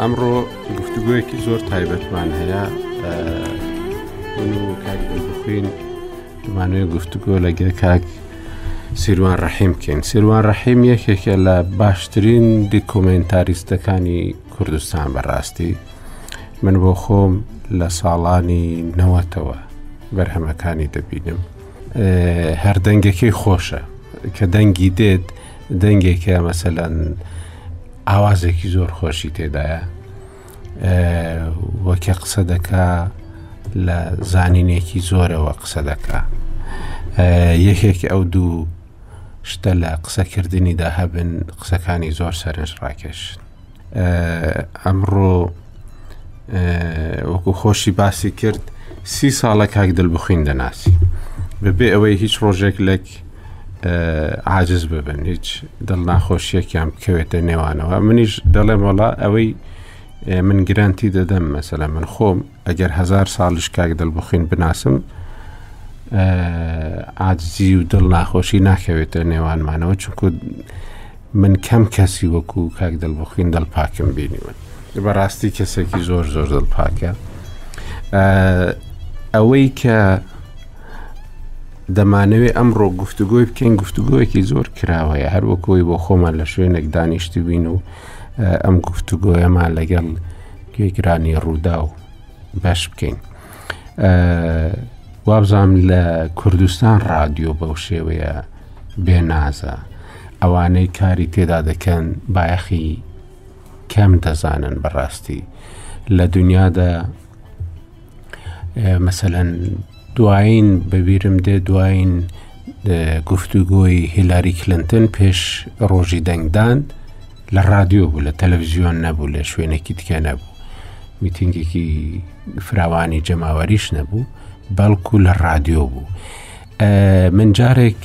ئەمڕۆ گفتوگویەکی زۆر تایبەتمان هەیە بخوین دومانوێ گفتوگۆ لەگەر کاک سیروان ڕەحیم بکەین سیروان ڕەحیم یەکێکە لە باشترین دیکۆمنتاریستەکانی کوردستان بەڕاستی من بۆ خۆم لە ساڵانی نەوەتەوە بەرهەمەکانی دەبینم هەردەنگەکەی خۆشە کە دەنگی دێت دەنگێکە مەسەلەن ئاوازێکی زۆر خۆشی تێدایە وەکە قسە دەکا لە زانینێکی زۆرەوە قسە دەکا یەکێک ئەو دوو شتە لە قسەکردنیدا هەبن قسەکانی زۆر سەرنج ڕاکێش ئەمڕۆ وەکو خۆشی باسی کرد سی ساڵە کاک دڵبخین دەناسی بەبێ ئەوەی هیچ ڕۆژێک لەک عاجز ببن هیچ دڵ ناخۆشیەکیان بکەوێتە نێوانەوە منیش دەڵێم وڵا ئەوەی من گرانتی دەدەم مەسەلا من خۆم ئەگەر هزار ساڵش کاک دڵبخین بناسم عاجزی و دڵ ناخۆشی ناکەوێتە نێوانمانەوە چونکو من کەم کەسی وەکو کاک دڵبخوین دڵ پاکم بینیوە بەڕاستی کەسێکی زۆر زۆر دڵ پاکە ئەوەی کە دەمانەوێ ئەمڕۆ گفتوگۆی بکەین گفتوگۆیەکی زۆر کراوەیە هەروەکۆی بۆ خۆمان لە شوێنێک دانیشتی بووین و ئەم گفتوگۆیەمان لەگەڵ گوێگرانی ڕوودا و بەش بکەین. وابزانام لە کوردستان ڕادیۆ بەو شێوەیە بێ نازە ئەوانەی کاری تێدا دەکەن بایەخی کەم دەزانن بەڕاستی لە دنیادا مەسەەن دوایین بەبیرم دێ دوایین گفتوگۆی هیلاری کلنتن پێش ڕۆژی دەنگدان لە ڕادیۆ بوو لە تەلەڤزیۆن نەبوو لە شوێنێکی تکە نەبوو میتنگێکی فراوانی جەماوەریش نەبوو بەڵکو لە ڕادیۆ بوو من جارێک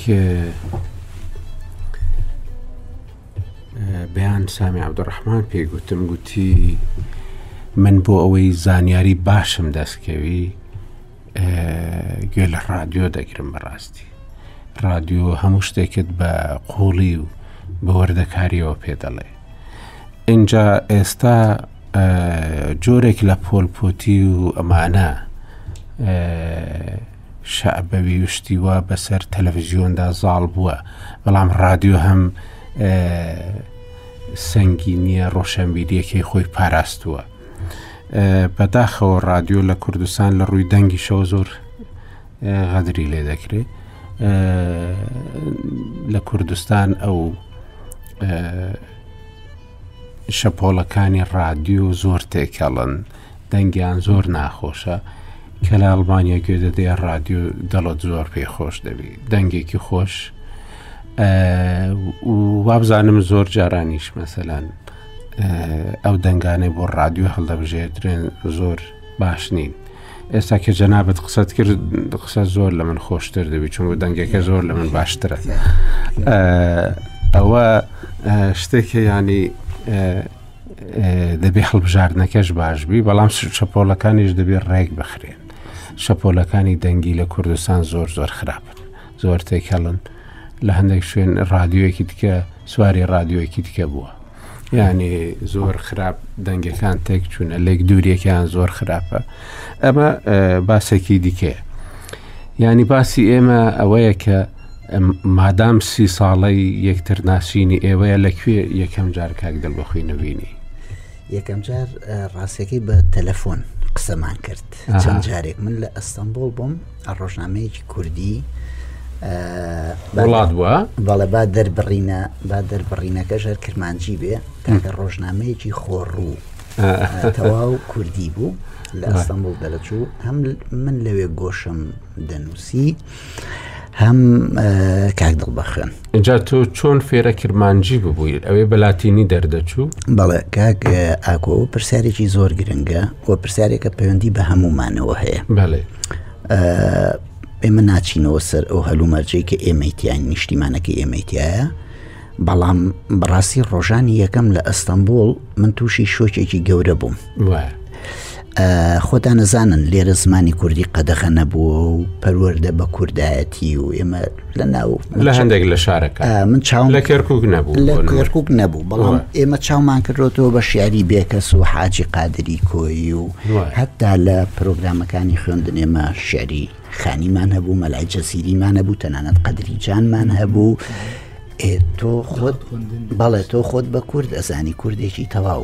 بەیان سامی عبدڕحمان پێگوتم گوتی من بۆ ئەوەی زانیاری باشم دەستکەوی گوێ لە ڕادیۆ دەگرم بەڕاستی ڕادیۆ هەموو شتێکت بە قوڵی و بە وەردەکاریەوە پێ دەڵێ اینجا ئێستا جۆرێک لە پۆلپۆتی و ئەمانە شەعبەوی و شتی وا بەسەر تەلەڤزیۆندا زاڵ بووە بەڵام ڕادیۆ هەم سەنگی نییە ڕۆشەنبیریەکەی خۆی پاراستووە بەداخەوە ڕادیۆ لە کوردستان لە ڕووی دەنگی شەوە زۆر غەدری لێ دەکرێت لە کوردستان ئەو شەپۆڵەکانی ڕادیۆ زۆر تێکەڵن، دەنگیان زۆر ناخۆشە، کە لە ئەڵمانیا گوێ دەدەی ڕادیۆ دڵت زۆر پێی خۆش دەبی، دەنگێکی خۆش وابزانم زۆر جارانیش مەسەلەن ئەو دەنگانەی بۆ ڕادیۆ هەڵدەبژێردرێن زۆر باش نین ئێستا کە جەنابەت قسەت کرد قسە زۆر لە من خۆشتر دەبی چونگە دەنگەکە زۆر لە من باشترە ئەوە شتێکە ینی دەبێ هەڵبژاردنەکەش باش بی بەڵام شەپۆلەکانیش دەبێ ڕێک بخرێن شەپۆلەکانی دەنگی لە کوردستان زۆر زۆر خراپن زۆر تێکەڵن لە هەندێک شوێن ڕادیوەکی دیکە سواری ڕادیوەکی دیکە بووە یعنی زۆر خراپ دەنگەکان تێک چوونە لێک دووریەکان زۆر خراپە ئەمە باسێکی دیکەیە ینی باسی ئێمە ئەوەیە کە مادام سی ساڵی یەکتر ناسینی ئێوەیە لەکوێ یەکەم جار کاک دڵ بەخۆی نبینی یەکەم جار ڕاستەکەی بە تەلەفۆن قسەمان کرد چەند جارێک من لە ئەستەمبول بووم ڕۆژنامەیەکی کوردی وڵات بووە بەڵێ با دەربڕینە با دەربڕینەکە ژەر کرمانجی بێ تاکە ڕۆژنامەیەکی خۆڕوو تەواو کوردی بوو لە ئەستەمبول دەرەچوو هەم من لەوێ گۆشم دەنووسی هەم کاک دڵبەخن جا تۆ چۆن فێرە کرمانجی ببوویت ئەوێ بە لاتینی دەردەچوو بەڵێ کاک ئاکۆ پرسیارێکی زۆر گرنگە و پرسیارێکە پەیوەندی بە هەمومانەوە هەیە بەڵێ ئێمە ناچینەوە سەر ئەو هەلومەرجەی کە ئێمەیتیان نیشتیمانەکە ئێمەیتایە بەڵام بەڕاستی ڕۆژانی یەکەم لە ئەستەمبول من تووشی شۆکێکی گەورە بووم. خۆتان نەزانن لێرە زمانی کوردی قەدەخە نەبووە و پەروەەردە بە کوردایەتی و ئێمە لە ناو لە هەندێک لە شارەکە من چاوم لە کەرکک نەبوو لە کەرکک نەبوو بەڵام ئێمە چاومان کردوەوە بە شیاری بێکەس و حاجی قادری کۆی و هەتا لە پرۆگرامەکانی خوێندن ئێمە شعری خانیمان هەبوو مەلای جەزیریمان هەبوو تەنانەت قەدری جانمان هەبوو. تۆ خۆت بەڵێ تۆ خۆت بە کورد ئەزانی کوردێکی تەواو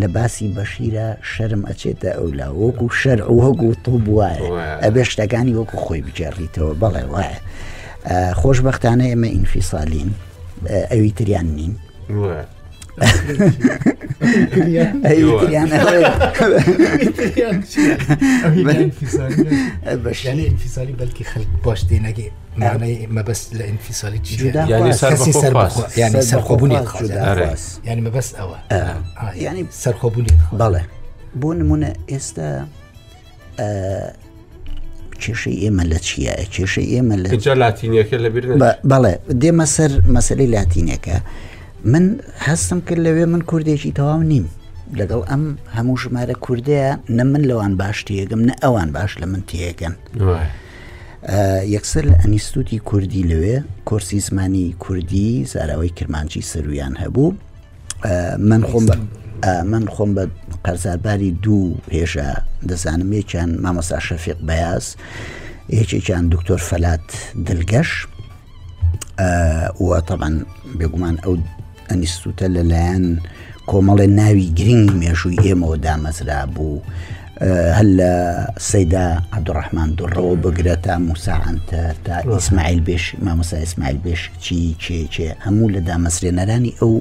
لە باسی بەشیرا شەرم ئەچێتە ئەولا وەکو شەر وەک و تۆ بواە ئەبێ شتەکانی وەکو خۆی بگێڕیتەوە بەڵێ وایە خۆشببختانە ئێمە ئینفیسالین ئەوی تریان نین بەشیانی فیسالی بەلکی خەلک باشتێنەگەێت مانای مەبەست لە ئینفیسالی سەرخۆبوونی ینی مەبەست ئەوە ینی سەرخۆبوونی بەڵێ بۆ نمونە ئێستا کێشەی ئێمە لە چیە کێشەی ئێمە لە لاتینیەکە لە بەڵێ دێمە سەر مەسلەی لاتینەکە من هەستم کرد لەوێ من کوردێکی تەواو نیم لەگەڵ ئەم هەموو ژمارە کوردەیە نە من لەوان باش تێگەم نە ئەوان باش لە من تێگەن یەکسەر لە ئەنیستوتی کوردی لەوێ کۆرسی زمانی کوردی زاراوەی کرمانجی سەرویان هەبوو من خۆم من خۆم بە قەرزارباری دوو هێژە دەزانم یەکیان مامەسا شەفیق بەاز یەکێکیان دکتۆر فەلات دلگەش وە تەبەن بێگومان ئەو ئەنیستوتە لەلایەن کۆمەڵێ ناوی گرنگی مێژووی ئێمەوە دامەزرا بوو هەل لە سەدا عبدڕحمان دوڕەوە بگرە تا موساعاتە تا ئیسماعیل بێش مامۆسا ئیسماعیل بێش چی چێچێ هەموو لە دامەزرێنەرانی ئەو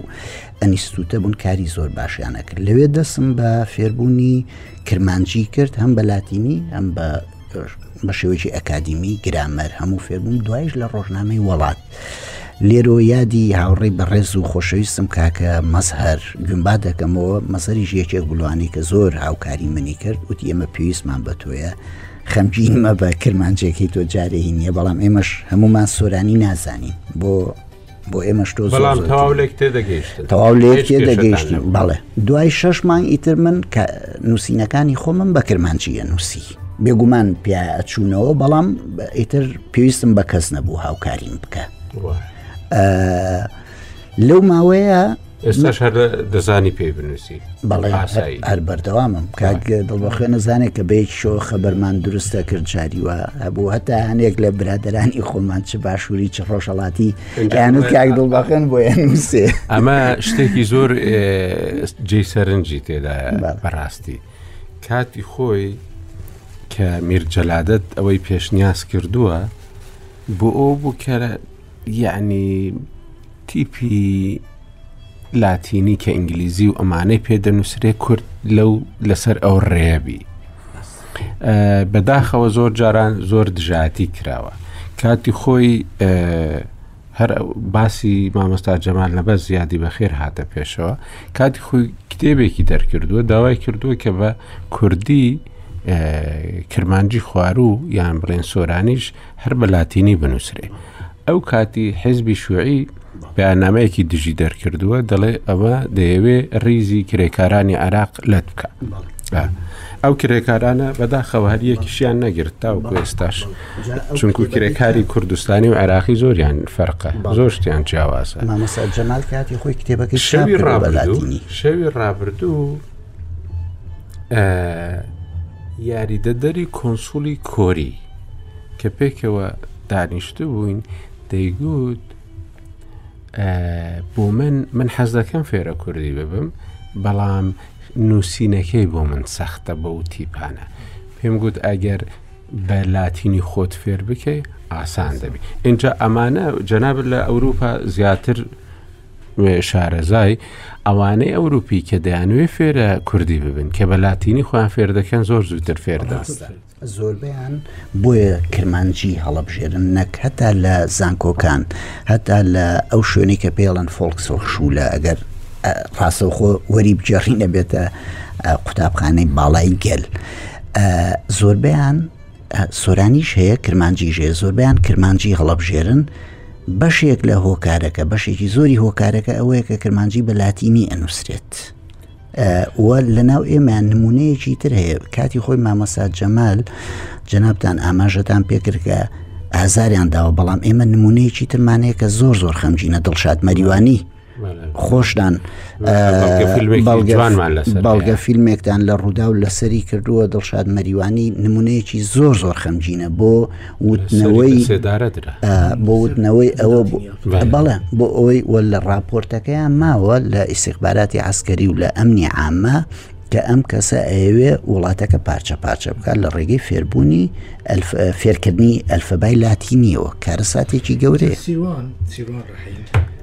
ئەنیستوتە بوون کاری زۆر باشیانە کرد لەوێ دەسم بە فێربوونی کرمانجی کرد هەم بە لاتینی ئەم بە بە شێوەیەکی ئەکادیمی گرامەر هەموو فێربووم دوایش لە ڕۆژنامەی وڵات لێرۆ یادی هاوڕێی بەڕێز و خۆشەویستم کاکە مەزهر گومبا دەکەمەوە مەسەریش یەکێک بلوانی کە زۆر هاوکاری منی کرد وتی ئێمە پێویستمان بە تۆیە خەمگین مەبە کرمانجێکی تۆ جارێکی نییە بەڵام ئێمەش هەمومان سۆرانی نازانین بۆ بۆ ئێمەش تۆ بەڵام تەواو لێک تێدەگەیشت تەواو لێک تێدەگەیشتی بەڵێ دوای شەش مانگ ئیتر من کە نووسینەکانی خۆمم بە کرمانجیە نووسی بێگومان پیاچوونەوە بەڵام ئیتر پێویستم بە کەس نەبوو هاوکاریم بکە لەو ماوەیە ئێستاش هەر دەزانی پێی بنووسی بەڵێ هەر بەردەوامم کاک دڵبخێ نەزانێت کە بەیەکی شۆ خەبەرمان دروستە کرد جاری وە هەبوو هەتا هەنێک لە برادرانی خۆمان چ باشووری چ ڕۆژەڵاتی یانوت کاک دڵبخێن بۆ نووسێ ئەمە شتێکی زۆر جێ سەرنجی تێدا بەڕاستی کاتی خۆی کە میرجەلادت ئەوەی پێشنیاز کردووە بۆ ئەو بوو کە یەعنی تیپی لاتینی کە ئینگلیزی و ئەمانەی پێ دەنووسرێ کورد لەو لەسەر ئەو ڕێبی بەداخەوە زۆر جاران زۆر دژاتی کراوە کاتی خۆی هەر باسی مامۆستا جەمان لەبەر زیادی بەخێر هاتە پێشەوە کاتی خۆی کتێبێکی دەرکردووە داوای کردووە کە بە کوردی کرمانجی خواروو یان بڵێن سۆرانیش هەر بە لاتینی بنووسرێ ئەو کاتی حزبی شوعی بەیانامەیەکی دژی دەرکردووە دەڵێ ئەوە دەیەوێ ریزی کرێکارانی عراق لەت بکە ئەو کرێکارانە بەداخەوە هەر یەکیشیان نەگرت تاوکو ئێستاش چونکو کرێکاری کوردستانی و عراقی زۆریان فەرقە زۆر شتیان جیاوازە شەوی ڕابردوو یاریدەدەری کۆنسولی کۆری کە پێکەوە دانیشتە بووین دەیگوت بۆ من من حەز دەکەم فێرە کوردی ببم بەڵام نووسینەکەی بۆ من سەختە بە و تیپانە پێم گوت ئەگەر بە لاتینی خۆت فێر بکەی ئاسان دەبی اینجا ئەمانە جەناب لە ئەوروپا زیاتر وێ شارەزای ئەوانەی ئەوروپی کە دەیانوێ فێرە کوردی ببن کە بە لاتینی خۆیان فێردەکەن زۆر زووتر فێردەستە زۆربیان بۆیە کرمانجی هەڵبژێرن نەک هەتا لە زانکۆکان هەتا لە ئەو شوێنی کە پێڵەن فۆلکس و خشولە ئەگەر ڕاستەوخۆ وەری بجێڕی نەبێتە قوتابخانەی باڵای گەل زۆربیان سۆرانیش هەیە کرمانجیش هەیە زۆربیان کرمانجی هەڵەبژێرن بەشێک لە هۆکارەکە بەشێکی زۆری هۆکارەکە ئەوەیە کە کرمانجی بە لاتینی ئەنووسرێت وە لە ناو ئێمەیان نمونەیەکی تر هەیە کاتی خۆی مامەسا جەمال جەنابان ئاماژەتان پێکردکە ئازاریان داوە بەڵام ئێمە نمونەیەکی ترمانەیە کە زۆر زۆر خەمجینە دڵشاد مەریوانی خۆشدان بەڵگە فیلمێکتان لە ڕوودا و لەسەری کردووە دڵشاد مەریوانی نمونەیەکی زۆر زۆر خەمجینە بۆ وتنەوەی بۆ وتنەوەی ئەوە بەڵێ بۆ ئەوەی وە لە ڕاپۆرتەکەیان ماوە لە ئیسیخباراتی عسکەری و لە ئەمنی عامە کە ئەم کەسە ئەوێ وڵاتەکە پارچە پارچە بکات لە ڕێگەی فێربوونی فێرکردنی ئەلفەبای لاتینیەوە کارەساتێکی گەورەیە.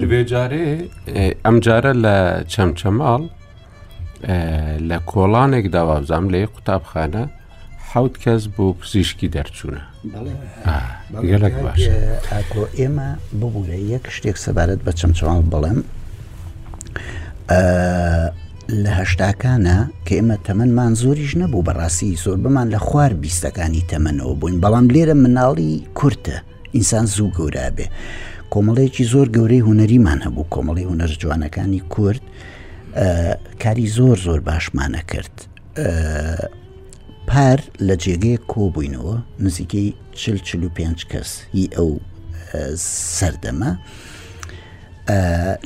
لەێ جارێ ئەم جارە لە چەمچەماڵ لە کۆڵانێک داوابزانام لە قوتابخانە حوت کەس بۆ پزیشکی دەرچوونە گەلک باش ئاکۆ ئێمە ببوورە یەک شتێک سەبارەت بە چەمچەماڵ بڵێم لە هەشتاکانە کە ئێمە تەمەمان زۆریش نەبوو بەڕاستی زۆر بمان لە خوار بیستەکانی تەمەەوە بووین بەڵام لێرە مناڵی کورتە ئینسان زوو گەورابێ کۆمەڵەیەکی زۆر گەورەی هوەریمان هەبوو کۆمەڵی هوەر جوانەکانی کورد کاری زۆر زۆر باشمانە کرد پار لە جێگەیە کۆبووینەوە نزیکەی چل چل و پێنج کەس هی ئەو سەردەمە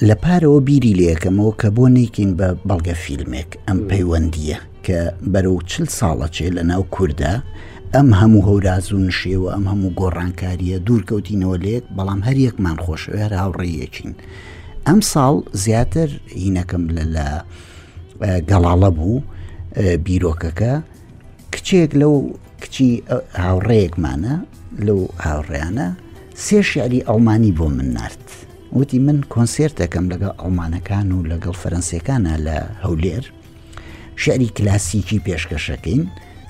لە پارەوە بیری لەکەمەوە کە بۆ نەیکەین بە بەڵگە فیلمێک ئەم پەیوەندیە کە بەرەو چل ساڵەچێ لە ناو کووردا ئەم هەموو هەوراز و نشێوە ئەم هەموو گۆڕانکاریە دوورکەوتینەوە لێک بەڵام هەر یەکمان خۆشەوێر هاوڕێیەکین ئەم ساڵ زیاتر هینەکەم لە لە گەڵاڵە بوو بیرۆکەکە کچێک لەو کچی هاوڕێیەکمانە لەو هاوڕێیانە سێ شعری ئەڵمانی بۆ من نرد وتی من کۆنسێرتەکەم لەگەڵ ئەڵمانەکان و لەگەڵ فەرەنسیەکانە لە هەولێر شعری کلاسیکی پێشکەشەکەین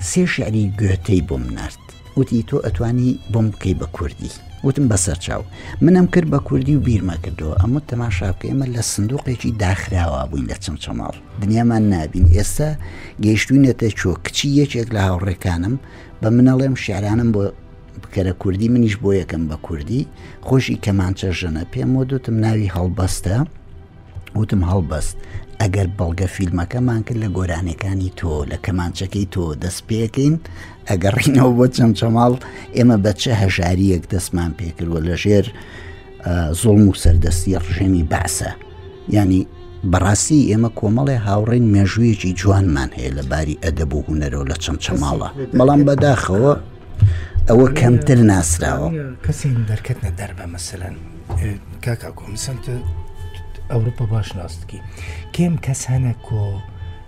سێ شعری گوێتەی بۆم نرد وتی تۆ ئەتوانی بۆم بکەی بە کوردی وتم بەسەر چاو منم کرد بە کوردی و بیرمە کردەوە ئەمە تەماشا بکە ئێمە لە سندوقێکی داخراوە بووین لە چەمچەماڵ دنیامان نابین ئێستا گەیشتوینەتە چۆ کچی یەکێک لە هاوڕێکانم بە منەڵێم شعرانم بۆ بکەرە کوردی منیش بۆ یەکەم بە کوردی خۆشی کەمانچە ژەنە پێم و دوتم ناوی هەڵبەستە وتم هەڵبەست ئەگەر بەڵگە فیلمەکەمان کرد لە گۆرانەکانی تۆ لە کەمانچەکەی تۆ دەست پێکەین ئەگەڕینەوە بۆ چەمچەماڵ ئێمە بەچە هەژاریەک دەستمان پێکردوە لەژێر زوڵم و سەردەستی ڕژێمی بەعسە ینی بەڕاستی ئێمە کۆمەڵێ هاوڕێن مێژوویەکی جوانمان هەیە لە باری ئەدەب و هوەرەوە لە چەم چەماڵە بەڵام بەداخەوە ئەوە کەمتر ناسراوە کەسی دەرکەتنە دەر بە مەسەن کاکا کۆمسنتە ئەوروپا باش ناستکی کێم کەس هەنە کۆ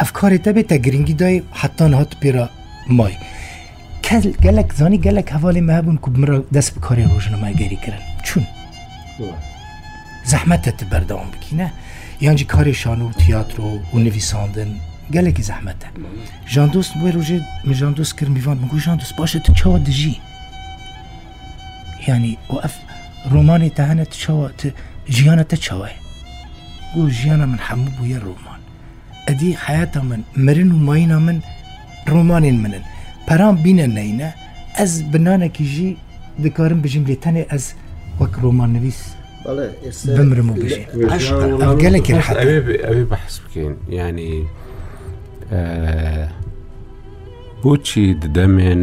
ئەفکارێ دەبێت تا گرنگی دای حتان هات پێرا مای کەس گەلک زانی گەلک هەواڵی مابوون کو مرا دەست بکاری ڕۆژنەمایگەری کرن چون زەحمەتە تە بەردەوام بکینە یانجی کاری شان و تیاترۆ و نویساندن گەلێکی زەحمەتە ژان دۆست بۆی ڕژێ مژان دۆست کرد میوان مگو ژان دەست باشە تو چاوە دژی ینی و ئەف ڕۆمانی تەهانە چاوە ژیانە تە چاوە گو ژیانە من حەموو بووە ڕۆمان ئەدی حیاتە من مرن و ماینا من ڕۆمانین منن پەرام بینە نینە ئەس بنانەکیژی دکارم بژیم لێ تەنێ ئەس وەک ڕۆماننویس بمرم و بژێ گەلێکی ئەوێ بەحس بکەین ینی بۆچی دەمێن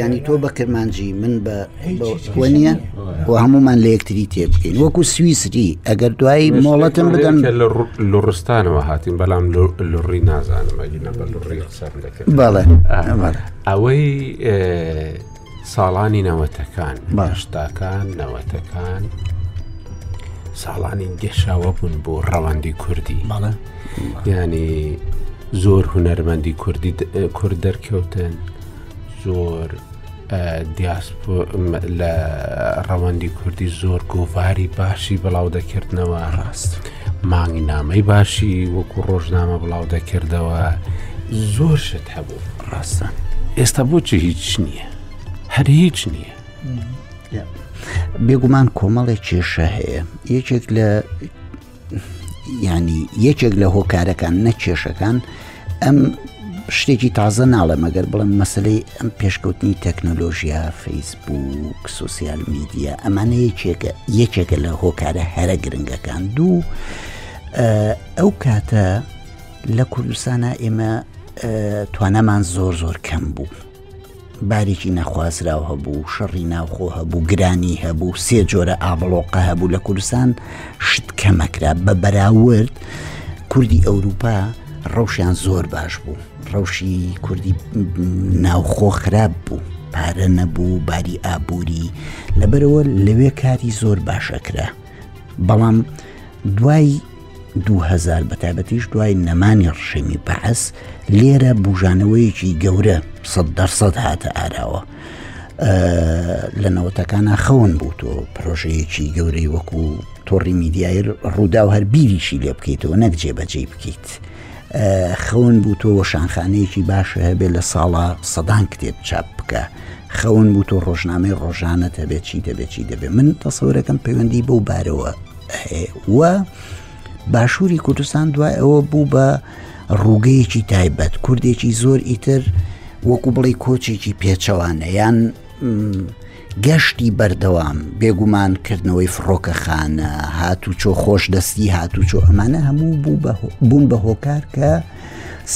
ینی تۆ بە کرمانجی من بە نیە و هەمومان لە یەکتری تێ بکەین وەکو سویسری ئەگەر دوایی مۆڵەتم بدەن لە ڕستانەوە هاتین بەڵام لڕی نازانم بەڵێ ئەوەی ساڵانی نەوەتەکان باشتاکان نەوەتەکان ساڵانی گەشاوە بوون بۆ ڕەواندی کوردی ماڵە ینی زۆر هوەرمەندی کوردی کورد دەرکەوتن زۆر دیاسپ لە ڕەوەندی کوردی زۆر گۆڤاری باشی بڵاو دەکردنەوە ڕاست مانگی نامەی باشی وەکو ڕۆژنامە بڵاو دەکردەوە زۆر شت هەبوو ڕاستە ئێستا بۆچی هیچ نییە هەر هیچ نییە بێگومان کۆمەڵێک کێشە هەیە یەکێک لە یانی یەکێک لە هۆکارەکان نە کێشەکان ئەم شتێکی تازە ناڵێ مەگەر بڵم مەسلەی ئەم پێشکەوتنی تەکنۆلۆژیا فەیسبوک سوسیال میدیا ئەمانە یەکێکە یەکێکە لە هۆکارە هەرە گرنگەکان دوو ئەو کاتە لە کوردستانە ئێمە توانەمان زۆر زۆر کەم بوو باریکی نەخوازراو هەبوو شەڕی ناوخۆ هەبوو گرانی هەبوو سێ جۆرە ئابڵۆقە هەبوو لە کوردستان شت کەمەکرا بە بەراورد کوردی ئەوروپا ڕەوشیان زۆر باش بوو ڕەوشی کوردی ناوخۆ خراپ بوو پارە نەبوو باری ئابووری لەبەرەوە لەوێ کاری زۆر باشەکرا بەڵام دوای دوو هەزار بە تایبەتیش دوای نەمانی ڕژێمی بەعس لێرە بژانەوەیەکی گەورە سەد دەرسەد هاتە ئاراوە لە نەوەتەکانە خەون بوو تۆ پرۆژەیەکی گەورەی وەکو تۆڕی میدیای ڕوودا و هەر بیریشی لێ بکەیتەوە نەک جێبەجێ بکەیت. خەون بوو تۆ وەشانخانەیەکی باشە هەبێت لە ساڵا سەدان کتێب چاپ بکە خەون بوو تۆ ڕۆژنامەی ڕۆژانە هەبێت چی دەبێت چی دەبێت من تەسەورەکەم پەیوەندی بەو بارەوە و باشووری کوردستان دوای ئەوە بوو بە ڕووگەیەکی تایبەت کوردێکی زۆر ئیتر وەکو بڵی کۆچێکی پێچەوانە یان گەشتی بەردەوام بێگومان کردنەوەی فڕۆکە خانە هاتوو چۆ خۆش دەستی هاتوو چۆ ئەمانە هەموو بوون بە هۆکار کە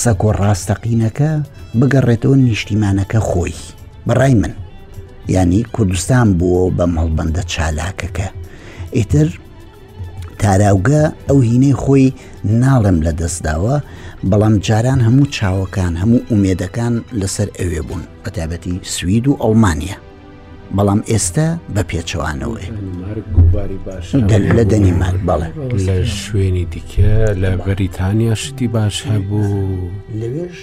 سەکۆ ڕاستەقینەکە بگەڕێتەوە نیشتیمانەکە خۆی بەڕای من یانی کوردستان بووە بە مەڵبەندە چالاکەکە ئیتر تاراوگە ئەو هینەی خۆی ناڵێم لە دەستداوە بەڵام جاران هەموو چاوەکان هەموو ئومێدەکان لەسەر ئەوێ بوون بەتابەتی سوید و ئەڵمانیا بەڵام ئێستا بە پێچەوانەوە لە دەنیمار بەڵێ لە شوێنی دیکە لە بەریتانیا شتی باش هەبوو لەوێش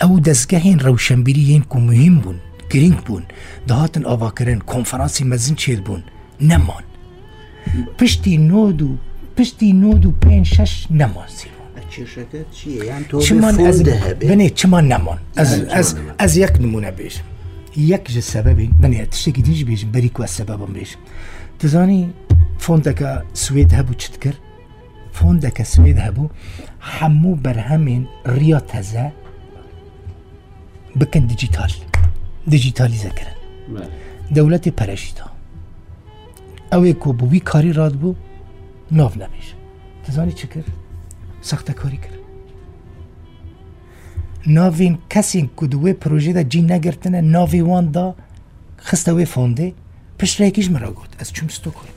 ئەو دەستگە هین ڕەوشەمبیری هینکو مهم بوون گرنگ بوون داهاتن ئاواکردن کۆنفرانسی مەزن چێت بوون نەمان پشتی نۆد و پشتی نۆد و پێ شش نەماسی بنێ چمان نەمان ئەز یەک نمونە بێژم یەک ژە سەبەبی بنێ تشتێکی دیش بێژم بەریکوە سەبەبم بێژم دەزانی فۆندەکە سوێت هەبوو چت کرد فۆندە کە سوێد هەبوو هەموو بەرهەمین ڕیا تەزە بکەن دیجیتال دیجیتالیزەکرن دەولەتی پەرشیدا ئەوێ کۆ بووی کاری ڕات بوو ناف نەبیش دەزانی چ کرد سەختە کاری کرد ناوین کەسین کو دوێ پروۆژێدا جی نەگرتنە ناوی واندا خستەوەی فۆندێ پشتێکیش مرا گوت ئەس چم ستۆ کرد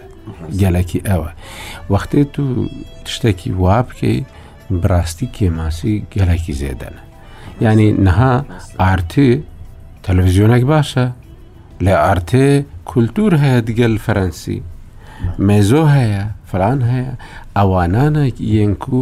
گەلەکی ئەوە وەختێ تو شتێکی وا بکەی بڕاستی کێماسی گەلەکی زێدەنە ینی نەها ئارتی تەلەڤزیۆنێک باشە لە ئارتێ کولتور هەیە دگەل فەرەنسی مێزۆ هەیە فران هەیە ئەوانانە یەنک و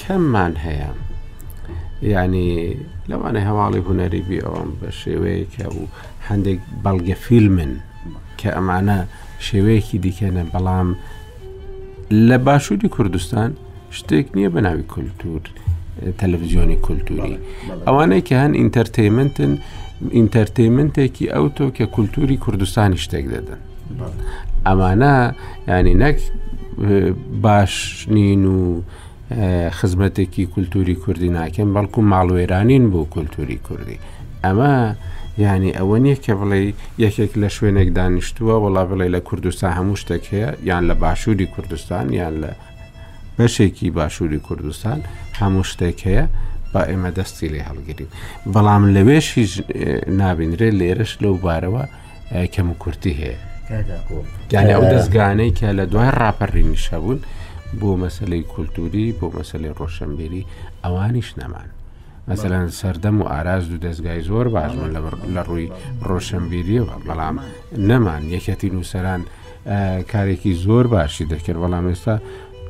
کەممان هەیە یعنی لەوانە هەواڵی هوەری بی ئەوم بە شێوەیەکە و هەندێک بەڵگە فیلمن کە ئەمانە شێوەیەکی دیکەنە بەڵام لە باشووری کوردستان شتێک نییە بە ناوی کولتور تەلەڤزیۆنی کولتوری ئەوانەی کە هەن ئینتەرتەیمنتن ئینتەرتەیمنتێکی ئەو تۆ کە کولتوری کوردستانی شتێک دەدەن ئەمانە ینی نەک باش نین و خزمەتێکی کولتوری کوردی ناکەن بەڵکو ماڵوێرانین بۆ کولتوری کوردی ئەمە ینی ئەوە نییە کە بڵێ یەکێک لە شوێنێک دانیشتووە وڵا بڵێ لە کوردستان هەموو شتێک هەیە یان لە باشووری کوردستان یان لە بەشێکی باشووری کوردستان هەموو شتێک هەیە با ئێمە دەستی لێ هەڵگرین بەڵام لەوێش هیچ نابینرێت لێرەش لەو بارەوە کەموکورتی هەیە یانە ئەو دەستگانەی کە لە دوای ڕاپەڕینیش هەبوون بۆ مەسلەی کولتوری بۆ مەسلەی ڕۆشنبیری ئەوانیش نەمان مەسەلاەن سەردەم و ئاراز و دەستگای زۆر باشمن لە ڕووی ڕۆشنبیریەوە بەڵام نەمان یەکەتی نووسەران کارێکی زۆر باشی دەکرد بەڵام ئێستا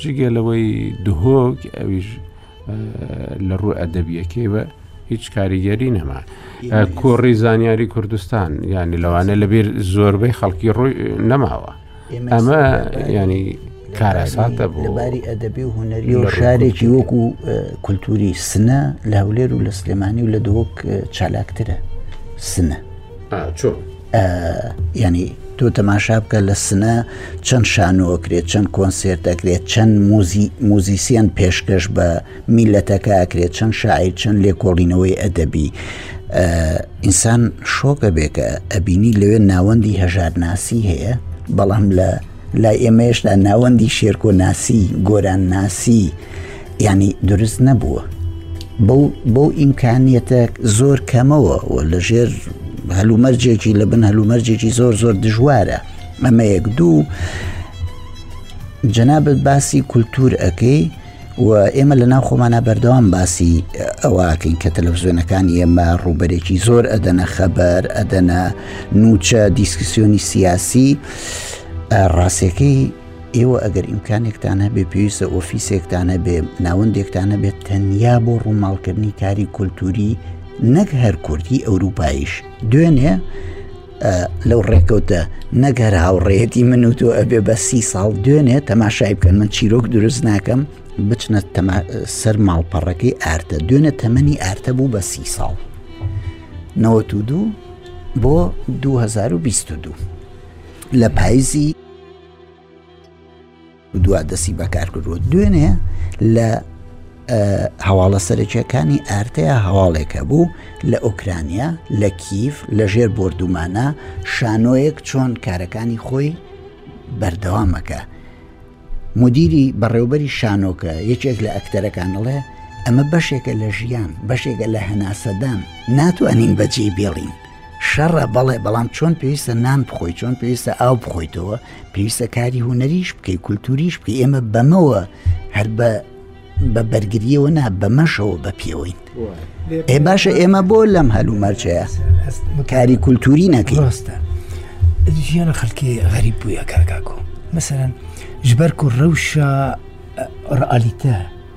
جگە لەوەی دهۆک ئەویش لە ڕوو ئەدەبیەکەیوە هیچ کاریگەری نەما کۆڕی زانیاری کوردستان ینی لەوانە لەبێر زۆربەی خەڵکی ڕۆی نەماوە ئەمە ینی کارەساتە بۆ باری ئەدەبی و هوەری و شارێکی وەکو کولتوری سنە لە هەولێر و لە سلێمانی و لە دۆک چالاکترە سنە چۆن؟ ینی تۆ تەماشا بکە لە سنە چەند شانۆکرێت چەند کۆنسێرت دەکرێت چەند موزیسیەن پێشکەش بە میلەتەکە ئەکرێت چەند شاعیر چەند لێکۆڵینەوەی ئەدەبی ئینسان شۆکە بێکە ئەبینی لەوێ ناوەندی هەژارناسی هەیە بەڵام لە لای ئێمەیش دا ناوەندی شێرکۆ ناسی گۆران ناسی ینی دروست نەبووە بەو ئیمکانیەتە زۆر کەمەوە لە ژێر هەلومەرجێکی لە بن هەلومەرجێکی زۆر زۆر دژوارە ئەمە یەک دوو جەنابەت باسی کولتور ئەەکەی و ئێمە لە ناو خۆمانە بەردەوام باسی ئەوواکەین کە تەلەڤزیۆنەکانی ئێمە ڕووبەرێکی زۆر ئەدەنە خەبەر ئەدەنە نوچە دیسکسیۆنی سیاسی ڕاستەکەی ئێوە ئەگەر ئیمکانێکتان هەبێ پێویستە ئۆفیسێکتان هەبێ ناوەندێکتان هەبێت تەنیا بۆ ڕووماڵکردنی کاری کولتوری نەک هەر کوردی ئەوروپایش دوێنێ لەو ڕێکەوتە نەک هەر هاوڕێتی من و تۆ ئەبێ بە سی ساڵ دوێنێ تەماشای بکەن من چیرۆک دروست ناکەم بچنە سەر ماڵپەڕەکەی ئارتە دوێنێ تەمەنی ئارتە بوو بە سی ساڵ نەوە دوو بۆ 2022 لە پایزی دوا دەستی بەکار کردووە دوێنێ لە هەواڵە سەرەکیەکانی ئارتەیە هەواڵێکە بوو لە ئۆکرانیا لە کیف لە ژێر بردومانە شانۆیەک چۆن کارەکانی خۆی بەردەوامەکە مدیری بەڕێوبەری شانۆکە یەکێک لە ئەکتەرەکانڵێ ئەمە بەشێکە لە ژیان بەشێکە لە هەناسەدان ناتوانین بەجێ بێڵین شەڕە بەڵێ بەڵام چۆن پێویستە نان بخۆی چۆن پێویستە ئاو بخۆیتەوە پێویستە کاری هوەریش بکەی کولتوریش بکە ئێمە بەمەوە هەر بە بە بەرگریەوە نا بەمەشەوە بە پێوەین ئێ باشە ئێمە بۆ لەم هەلومەرجەیە کاری کولتوری نەکەی ڕاستە ژیان خەڵکی غەریب بووە کاکاکۆ مەسەرەن ژبەر و ڕەوشە ڕئالیتە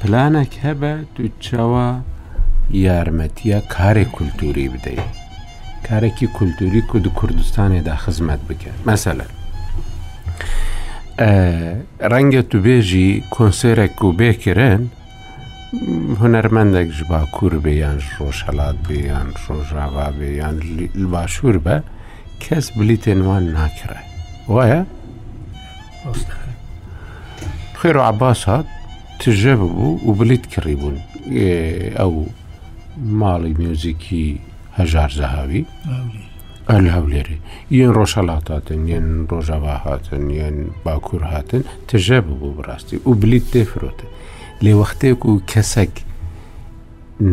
پلانەک هەبە تو چاوا یارمەتیە کارێک کولتوری بدەیت کارێکی کولتوری کورد کوردستانێدا خزمەت بکەن مەسەلەن ڕەنگە تو بێژی کۆنسێرێک و بێکرێن هونەرمەندێک ژ باکوور بێ یان ڕۆژهڵات بێ یان ڕۆژاوا بێ یان باشوور بە کەس بلیتێنوان ناکرێت وایە خێرۆ عباس هات تژە ببوو و بلیت کڕی بوون ئەو ماڵی میوزیکی هەژار زەهاوی ئەل هەولێری یەن ڕۆژهڵاتاتن یەن ڕۆژاوا هاتن یەن باکوور هاتن تژە ببوو بڕاستی و بلیت تێفرۆتن لێ وەختێک و کەسەک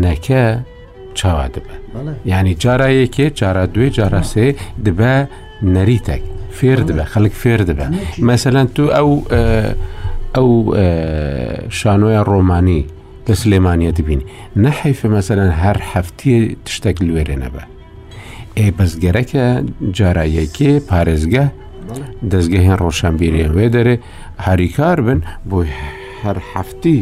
نەکە چاوا دبە ینی جارا یەکێ جارا دوێ جاراسێ دبە نەریتەک فێر دبە خەڵک فێر دبە مەسەەن تو ئەو ئەو شانۆیە ڕۆمانی لە سلێمانە دبین نەحیفە مەسەەن هەر هەفتی تشتێک لێرێ نەبە ئێ بەسگەرەکە جارایەکێ پارێزگە دەستگە هێن ڕۆشنبیری وێ دەرێ هەریکار بن بۆ هەر هەفتی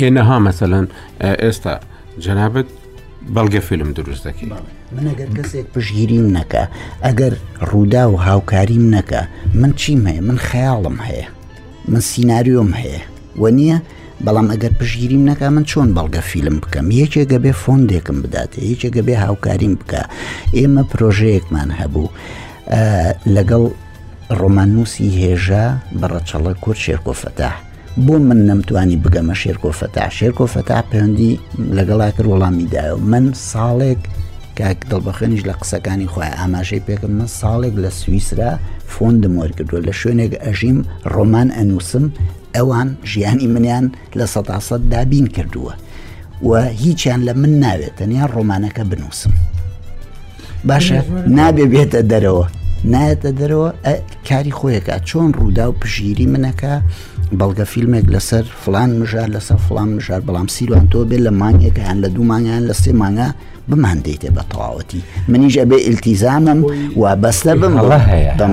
ئێ نەها مەسەەن ئێستا جەنابەت بەڵگە فیلم دروست دەکەین من ئەگەر کەسێک پشگیریم نەکە ئەگەر ڕوودا و هاوکاریم نەکە من چیم هەیە من خەیاڵم هەیە من سینناریۆم هەیە و نییە بەڵام ئەگەر پشگیریم نەکە من چۆن بەڵگە فیلم بکەم یەکێکگە بێ فۆندێکم بدات یەکێکگە بێ هاوکاریم بکە ئێمە پرۆژەیەکمان هەبوو لەگەڵ ڕۆماننووسی هێژا بە ڕەچەڵەک کورد شێرکۆ فەتاح بۆ من نەمتوانی بگەمە شێرکۆ فەتاح شێرکۆ فەتاح پەیوەندی لەگەڵا کرد وەڵامی دایە و من ساڵێک کاک دڵبەخێنیش لە قسەکانی خۆی ئاماژەی پێکرد من ساڵێک لە سوئیسرا فۆندم وەرگردووە لە شوێنێک ئەژیم ڕۆمان ئەنووسم ئەوان ژیانی منیان لە سەدا سەد دابین کردووە و هیچیان لە من ناوێت تەنیا ڕۆمانەکە بنووسم باشە نابێ بێتە دەرەوە نایەتە دەرەوە کاری خۆیەکە چۆن ڕوودا و پژگیری منەکە بەڵگە فیلمێک لەسەر فلان مژار لەسەر فلان مژار بەڵام سیروان تۆ بێت لە مانگێکیان لە دوو مانگیان لە سێ مانگە بمان دێتێ بە تەواوەتی منیش ئەبێ ئیلتیزانم و بەستە بم هەڵە هەیە بەم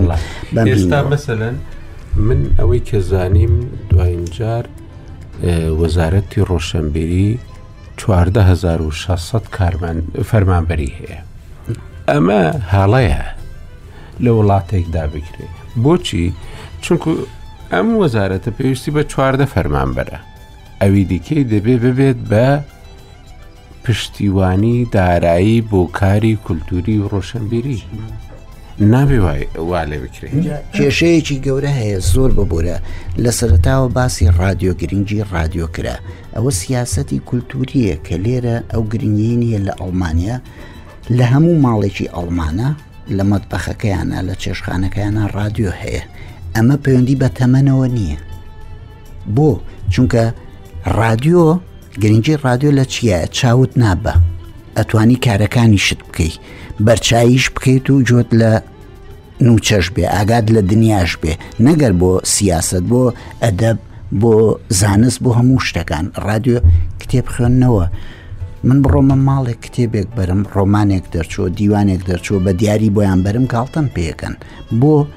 بەم مەسەن من ئەوەی کە زانیم دواین جار وەزارەتی ڕۆشنبیری 1600 کارمان فەرمانبەری هەیە ئەمە هەڵەیە لە وڵاتێکدا بکرێت بۆچی چونکو ئەم وەزارەتە پێویستی بە چواردە فەرمانبەرە ئەوی دیکەی دەبێ ببێت بە پشتیوانی دارایی بۆ کاری کولتوری و ڕۆشنبیری نابێ وا لێ بکرێت کێشەیەکی گەورە هەیە زۆر ببوورە لە سەرتاوە باسی رادیۆ گرنگی رادیۆ کرا ئەوە سیاستی کولتوریە کە لێرە ئەو گرنگی نیە لە ئەڵمانیا لە هەموو ماڵێکی ئەڵمانە لە مەتبەخەکەیانە لە چێشخانەکەیانە رادیۆ هەیە ئەمە پەیوەندی بە تەمەنەوە نییە بۆ چونکە رادیۆ گرنگی ڕادیۆ لە چیە چاوت نابە ئەتوانی کارەکانی شت بکەیت بەرچاییش بکەیت و جۆت لە نوچەش بێ ئاگاد لە دنیاش بێ نەگەر بۆ سیاست بۆ ئەدەب بۆ زانست بۆ هەموو شتەکان ڕادیۆ کتێب خوێندنەوە من بڕۆمە ماڵێک کتێبێک بەرم ڕۆمانێک دەرچوە دیوانێک دەرچوە بە دیاری بۆیان بەرم کاڵتەم پێەکەن بۆ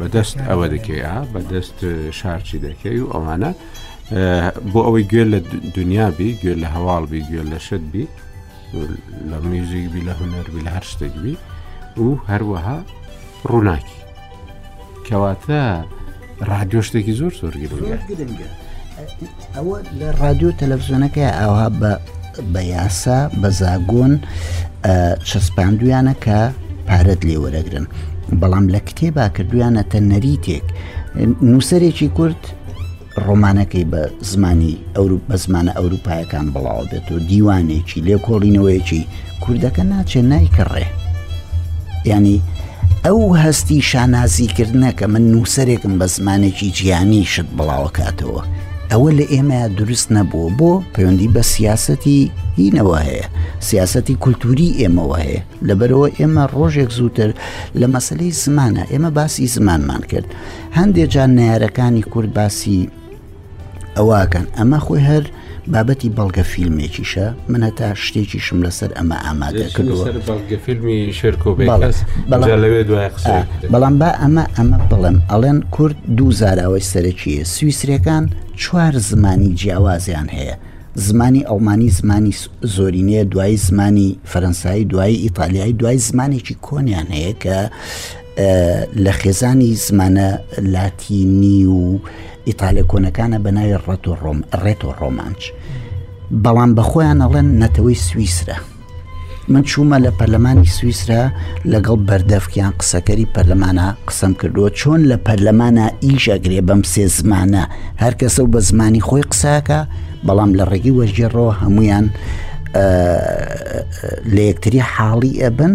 بەدەست ئەوە دەکەیە بەدەست شارچی دەکەی و ئەوانە بۆ ئەوەی گوێ لە دنیا بی گوێ لە هەواڵ بی گوێ لە شت بی لە میوزیک بی لە هونەر بی لە هەر شتێک بی و هەروەها ڕووناکی کەواتە ڕادیۆ شتێکی زۆر زۆر گرنگە ئەوە لە ڕادیۆ تەلەڤزیۆنەکە ئاها بە بە یاسا بە زاگۆن چەسپاندویانە کە پارەت لێ وەرەگرن بەڵام لە کتێبا کردویانەتە نەریتێک نووسەرێکی کورد ڕۆمانەکەی بە زمانی ئەوروپ بە زمانە ئەوروپایەکان بڵاو بێت و دیوانێکی لێکۆڵینەوەیەکی کوردەکە ناچێ نایکڕێ یعنی ئەو هەستی شانازیکردنە کە من نووسەرێکم بە زمانێکی جیانی شت بڵاوەکاتەوە ئەوە لە ئێمە دروست نەبووە بۆ پەیوەندی بە سیاسەتی هینەوە هەیە سیاسەتی کولتوری ئێمەوە هەیە لەبەرەوە ئێمە ڕۆژێک زووتر لە مەسلەی زمانە ئێمە باسی زمانمان کرد هەندێک جان نارەکانی کورد باسی ئەوەکەن ئەمە خۆی هەر بابەتی بەڵگە فیلمێکیشە من هەتا شتێکیشم لەسەر ئەمە ئامادە کردوە بەڵگە فیلمی شێرکۆ لەوێ دوای قسە بەڵام با ئەمە ئەمە بڵێم ئەڵێن کورد دوو زاراوەی سەرەکیە سویسرەکان چوار زمانی جیاوازیان هەیە زمانی ئەڵمانی زمانی زۆرینەیە دوای زمانی فەرەنسایی دوای ئیتالیایی دوای زمانێکی کۆنیان هەیە کە لە خێزانی زمانە لاتینی و ئیتالە کۆنەکانە بە ناوی ڕەتۆ ڕۆم ڕێتۆ ڕۆمانچ بەڵام بە خۆیان ئەڵێن نەتەوەی سویسرە من چوومە لە پەرلەمانی سویسرا لەگەڵ بەردەفکیان قسەکەری پەرلەمانە قسەم کردووە چۆن لە پەرلەمانە ئیشەگرێ بەم سێ زمانە هەر کەسە و بە زمانی خۆی قساکە بەڵام لە ڕێگەی وەژێڕەوە هەمویان لە یەکتری حاڵی ئەبن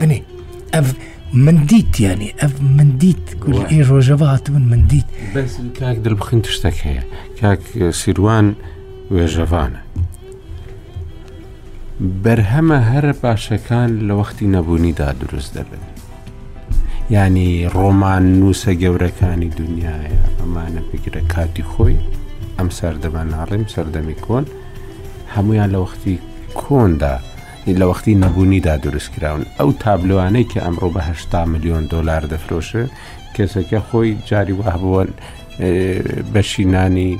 بنێ ئەف من دیت یانی ئەف من دیت کولی ڕۆژەوە هاتبوون من دیت بەس کاک دڵبخین تشتێک هەیە کاک سیروان وێژەوانە بەرهەمە هەرە باشەکان لە وەختی نەبوونیدا دروست دەبن ینی ڕۆمان نووسە گەورەکانی دنیاە ئەمانە بگرە کاتی خۆی ئەم سەردەمە ناڕێم سەردەمی کۆن هەموویان لە وەختی کۆندا لە وەختی نەبوونیدا دروست کراون ئەو تابلوانەی کە ئەمڕۆ بە هشتا میلیۆن دلار دەفرۆشە کەسەکە خۆی جاری وابوون بەشی نانی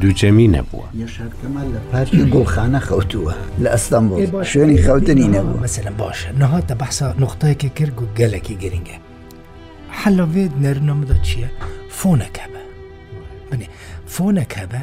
دووجەمی نەبووە یشارکەمان لە پارکی گوڵخانە خەوتووە لە ئەستان بۆ شوێنی خەوتنی نەبوو مەسەلە باشە نەهاتە بەسا نقطەیەکە کرد و گەلێکی گرنگە حەلەێت نەرنەمەدا چییە فۆنەکە بە بنێ فۆنەکە بە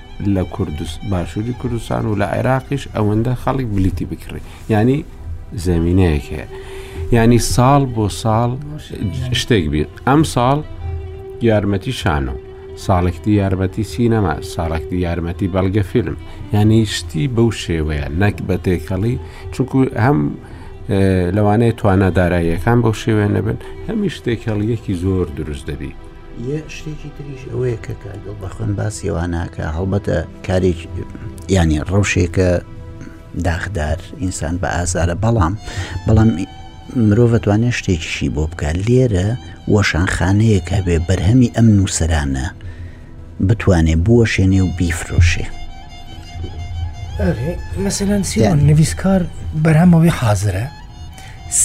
لە کوردست باشووری کوردستان و لە عێراقیش ئەوەندە خەڵک بلیتی بکڕی ینی زمینەیەک هەیە ینی ساڵ بۆ ساڵ شتێک بێت ئەم ساڵ یارمەتی شانۆ ساڵێکتی یارمەتی سینەما ساڵێکتی یارمەتی بەڵگە فیلم ینی شتی بەو شێوەیە نەک بە تێکەڵی چونکو هەم لەوانەیە توانە داراییەکان بەو شێوێن نەبن هەمی شتێکەڵیەکی زۆر دروست دەبی یە شتێکی تریش ئەوەیە کە کاگەڵ بەخۆن باسی واناکە هەڵبەتە کارێک ینی ڕەوشێکە داخدار ئینسان بە ئازارە بەڵام بەڵام مرۆڤ توانێت شتێکیشی بۆ بکە لێرە وەشانخانەیەک هەبێ بەرهەمی ئەم نووسرانە بتوانێ بووە شوێنێ و بیفرۆشێ مەسەلاەن سیان نویسکار بەرهەمەوەی حازرە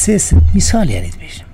سێ میسالیانیت بێژم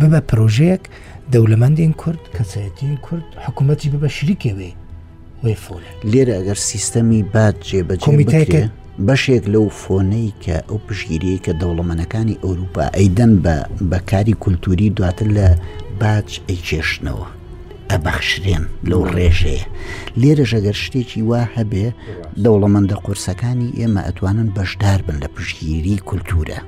ببە پرۆژەیەک دەولەمەندین کورد کەسایەتی کورد حکوومەتی ببە شریکێ وێ وێ فۆن لێرە ئەگەر سیستەمی بات جێ بە کۆمیتەکە بەشێک لەو فۆنەی کە ئەو پشگیری کە دەوڵەمەنەکانی ئەوروپا ئەیدەن بە بەکاری کولتوری دواتر لە باج ئەیکێشنەوە ئەبەخشرێن لەو ڕێژەیە لێرەش ئەگەر شتێکی وا هەبێ دەوڵەمەندە قورسەکانی ئێمە ئەتوانن بەشدار بن لە پشگیری کولتورە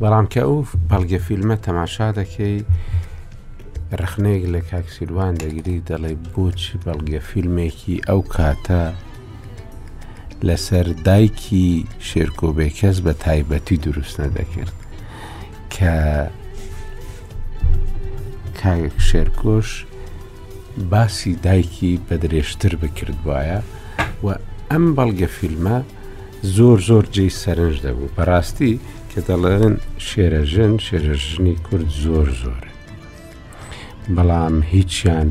بەڵام کە ئەو بەڵگە فیلمە تەماشا دەکەی رەخنەیەک لە کاکسیروان دەگری دەڵێ بۆچی بەڵگە فیلمێکی ئەو کاتە لەسەر دایکی شێرکۆبێکەس بە تایبەتی دروست نەدەکرد کە کاک شێرکۆش باسی دایکی بە درێژتر بکردبوایە و ئەم بەڵگە فیلمە زۆر زۆر جێی سەرنج دەبوو بەڕاستی کە دەڵێن شێرە ژن شێرە ژنی کورد زۆر زۆر بەڵام هیچیان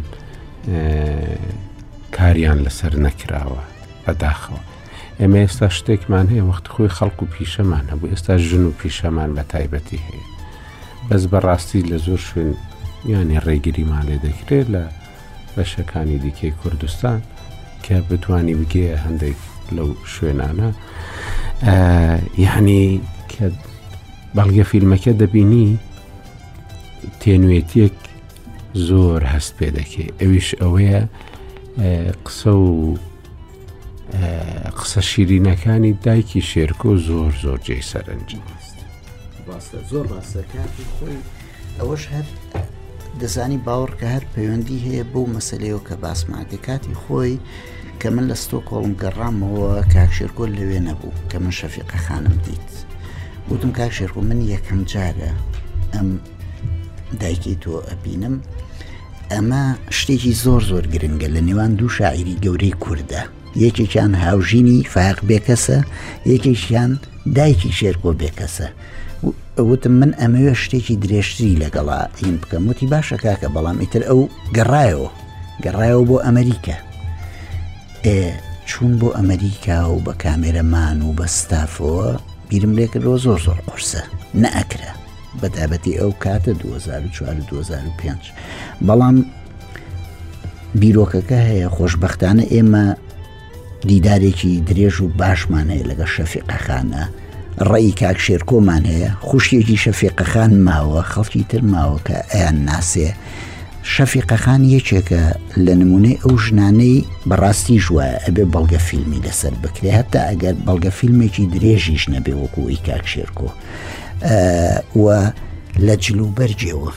کاریان لەسەر نەکراوە بەداخەوە ئێمە ئێستا شتێکمان هەیە وەختی خۆی خەڵک و پیشەمان هەبوو ئێستا ژن و پیشەمان بە تایبەتی هەیە بەس بەڕاستی لە زۆر شوێن یانی ڕێگریمان لێ دەکرێت لە بەشەکانی دیکەی کوردستان کە بتانی بگەیە هەندێک لەو شوێنانە یعنی کە بەڵگە فیلمەکە دەبینی تێنوێتیەک زۆر هەست پێ دەکەی ئەویش ئەوەیە قسە و قسە شیرینەکانی دایکی شێرکۆ زۆر زۆر جێ سەرنج زۆر باسەکانی خۆی ئەوەش هەر دەزانی باوەڕکە هەر پەیوەندی هەیە بۆ مەسلەیەوە کە باسمادە کاتی خۆی کە من لە ستۆ کۆڵم گەڕامەوە کاکشێرکۆل لەوێ نەبوو کە من شەفیقە خانم دیت وتم کاکشێرکۆ من یەکەم جارە ئەم دایکی تۆ ئەبینم ئەمە شتێکی زۆر زۆر گرنگە لە نێوان دوو شاعری گەورەی کووردە یەکێکیان هاوژینی فاق بێکەسە یەکێکیان دایکی شێرکۆ بێکەسە وتم من ئەمەوێ شتێکی درێژتری لەگەڵا ئین بکەم وتی باشە کاکە بەڵام ئیتر ئەو گەڕایەوە گەڕایەوە بۆ ئەمریکا چوون بۆ ئەمریکا و بە کامێرەمان و بە ستافەوە بیرم لێکردەوە زۆر زۆر قورسە نەئەکرا بە تابەتی ئەو کاتە 2004 2005 بەڵام بیرۆکەکە هەیە خۆشببختانە ئێمە دیدارێکی درێژ و باشمان هەیە لەگە شەفیقەخانە ڕێی کاک شێرکۆمان هەیە خوشتێکی شەفیقەخان ماوە خەڵکی تر ماوە کە ئەیان ناسێ شەفیقەخان یەکێکە لە نمونەی ئەو ژنانەی بەڕاستی ژوە ئەبێ بەڵگە فیلمی لەسەر بکرێ هەتا ئەگەر بەڵگە فیلمێکی درێژیش نەبێ وەکوی کاک شێرکۆ و لە جلوبەرجەوە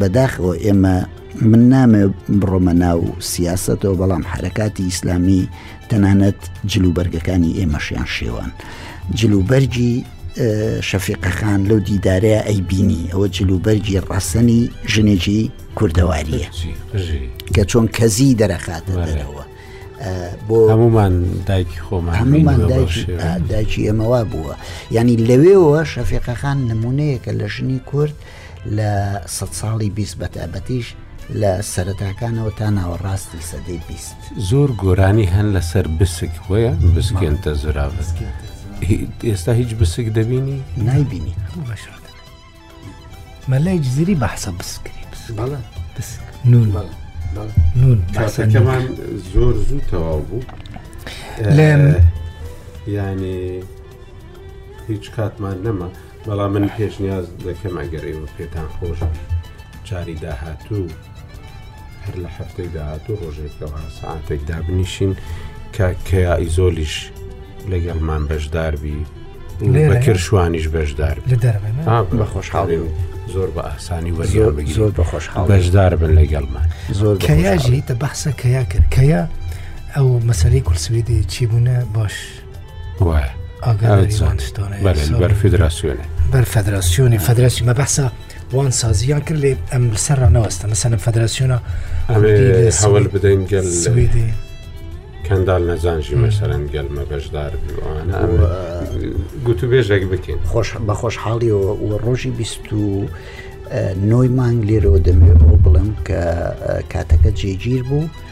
بەداخەوە ئێمە من نامێ بڕۆمە ناو سیاستەوە بەڵام حرەکاتی ئیسلامی تەنانەت جلوبەرگەکانی ئێمەشیان شێوان جلوبەرگی شەفیقەخان لەو دیدارەیە ئەی بینی ئەوە جلوبەرگی ڕەسەنی ژنێکی کوردەواریە کە چۆن کەزی دەرەخاتەوە بۆ هەمومان دایکی خۆمان هەمومان دایکی ئێمەوا بووە ینی لەوێەوە شەفێقەخان نمونەیەکە لە ژنی کورد لە سە ساڵی بیست بەتابەتیش لە سەرەتاکانەوە تا ناوەڕاستی سەدەی بیست زۆر گۆرانی هەن لەسەر بسک خۆیە بسکێنتە زرا بسکێت ئێستا هیچ بسک دەبینی نایبینی بەشات مەلای جزری بەحسە بسکری نون نون بەسەکەمان زۆر زوو تەواو بوو لە ینی هیچ کاتمان نەما بەڵام من پێشنیاز دەکەم ئەگەر ئێوە پێتان خۆش جاری داهاتوو هەر لە هەفتەی داهاتوو ڕۆژێک لەوە سەعاتێک دابنیشین کە کەیا ئیزۆلیش لەگەڵمان بەشداربی لێرە بەکر هەیە؟ شوانیش بەشدار لە دەرەوە نا؟ آه، بە خۆشحاڵی و زۆر بە ئاسانی زۆر وەریان بگیرن زۆر بە خۆشحاڵ بەشدار بن لەگەڵمان زۆر بە خۆشحاڵی. کەیاژی تە بەحسە کەیا کرد کەیا ئەو مەسەری کورسویدی چی بوونە باش بەر فدراسیۆن بەر فدراسیۆنی فدراسی مە بەسە وان سازیان کرد لێ ئەم سەر نەوەستە مەسەنم فدراسیۆنە هەول بدەین گەل سویدی کەندال نەزانژی مەسەرەن گەلمە بەشدار بوانە گوتو بێژێک بکەین خۆش بە خۆشحاڵی و ڕۆژی بیست و نۆی مانگ لێرەوە دەمێ بڵم کە کاتەکە جێگیر بوو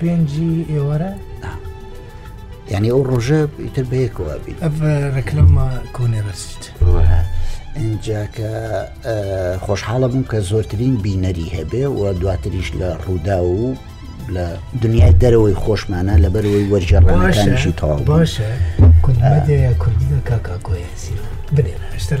پێنجی ئێوەرە یعنی ئەو ڕۆژە ئیتر بەیەکەوە بیت ڕێکلەمە کۆنێ ڕست ئەجاکە خۆشحاڵە بووم کە زۆرترین بینەری هەبێ و دواتریش لە ڕوودا و لە دنیای دەرەوەی خۆشمانە لەبەرەوەی وەرجەڕانەکانشی تەواو باشە کوردی کاکا کۆیە بنێ هەشتر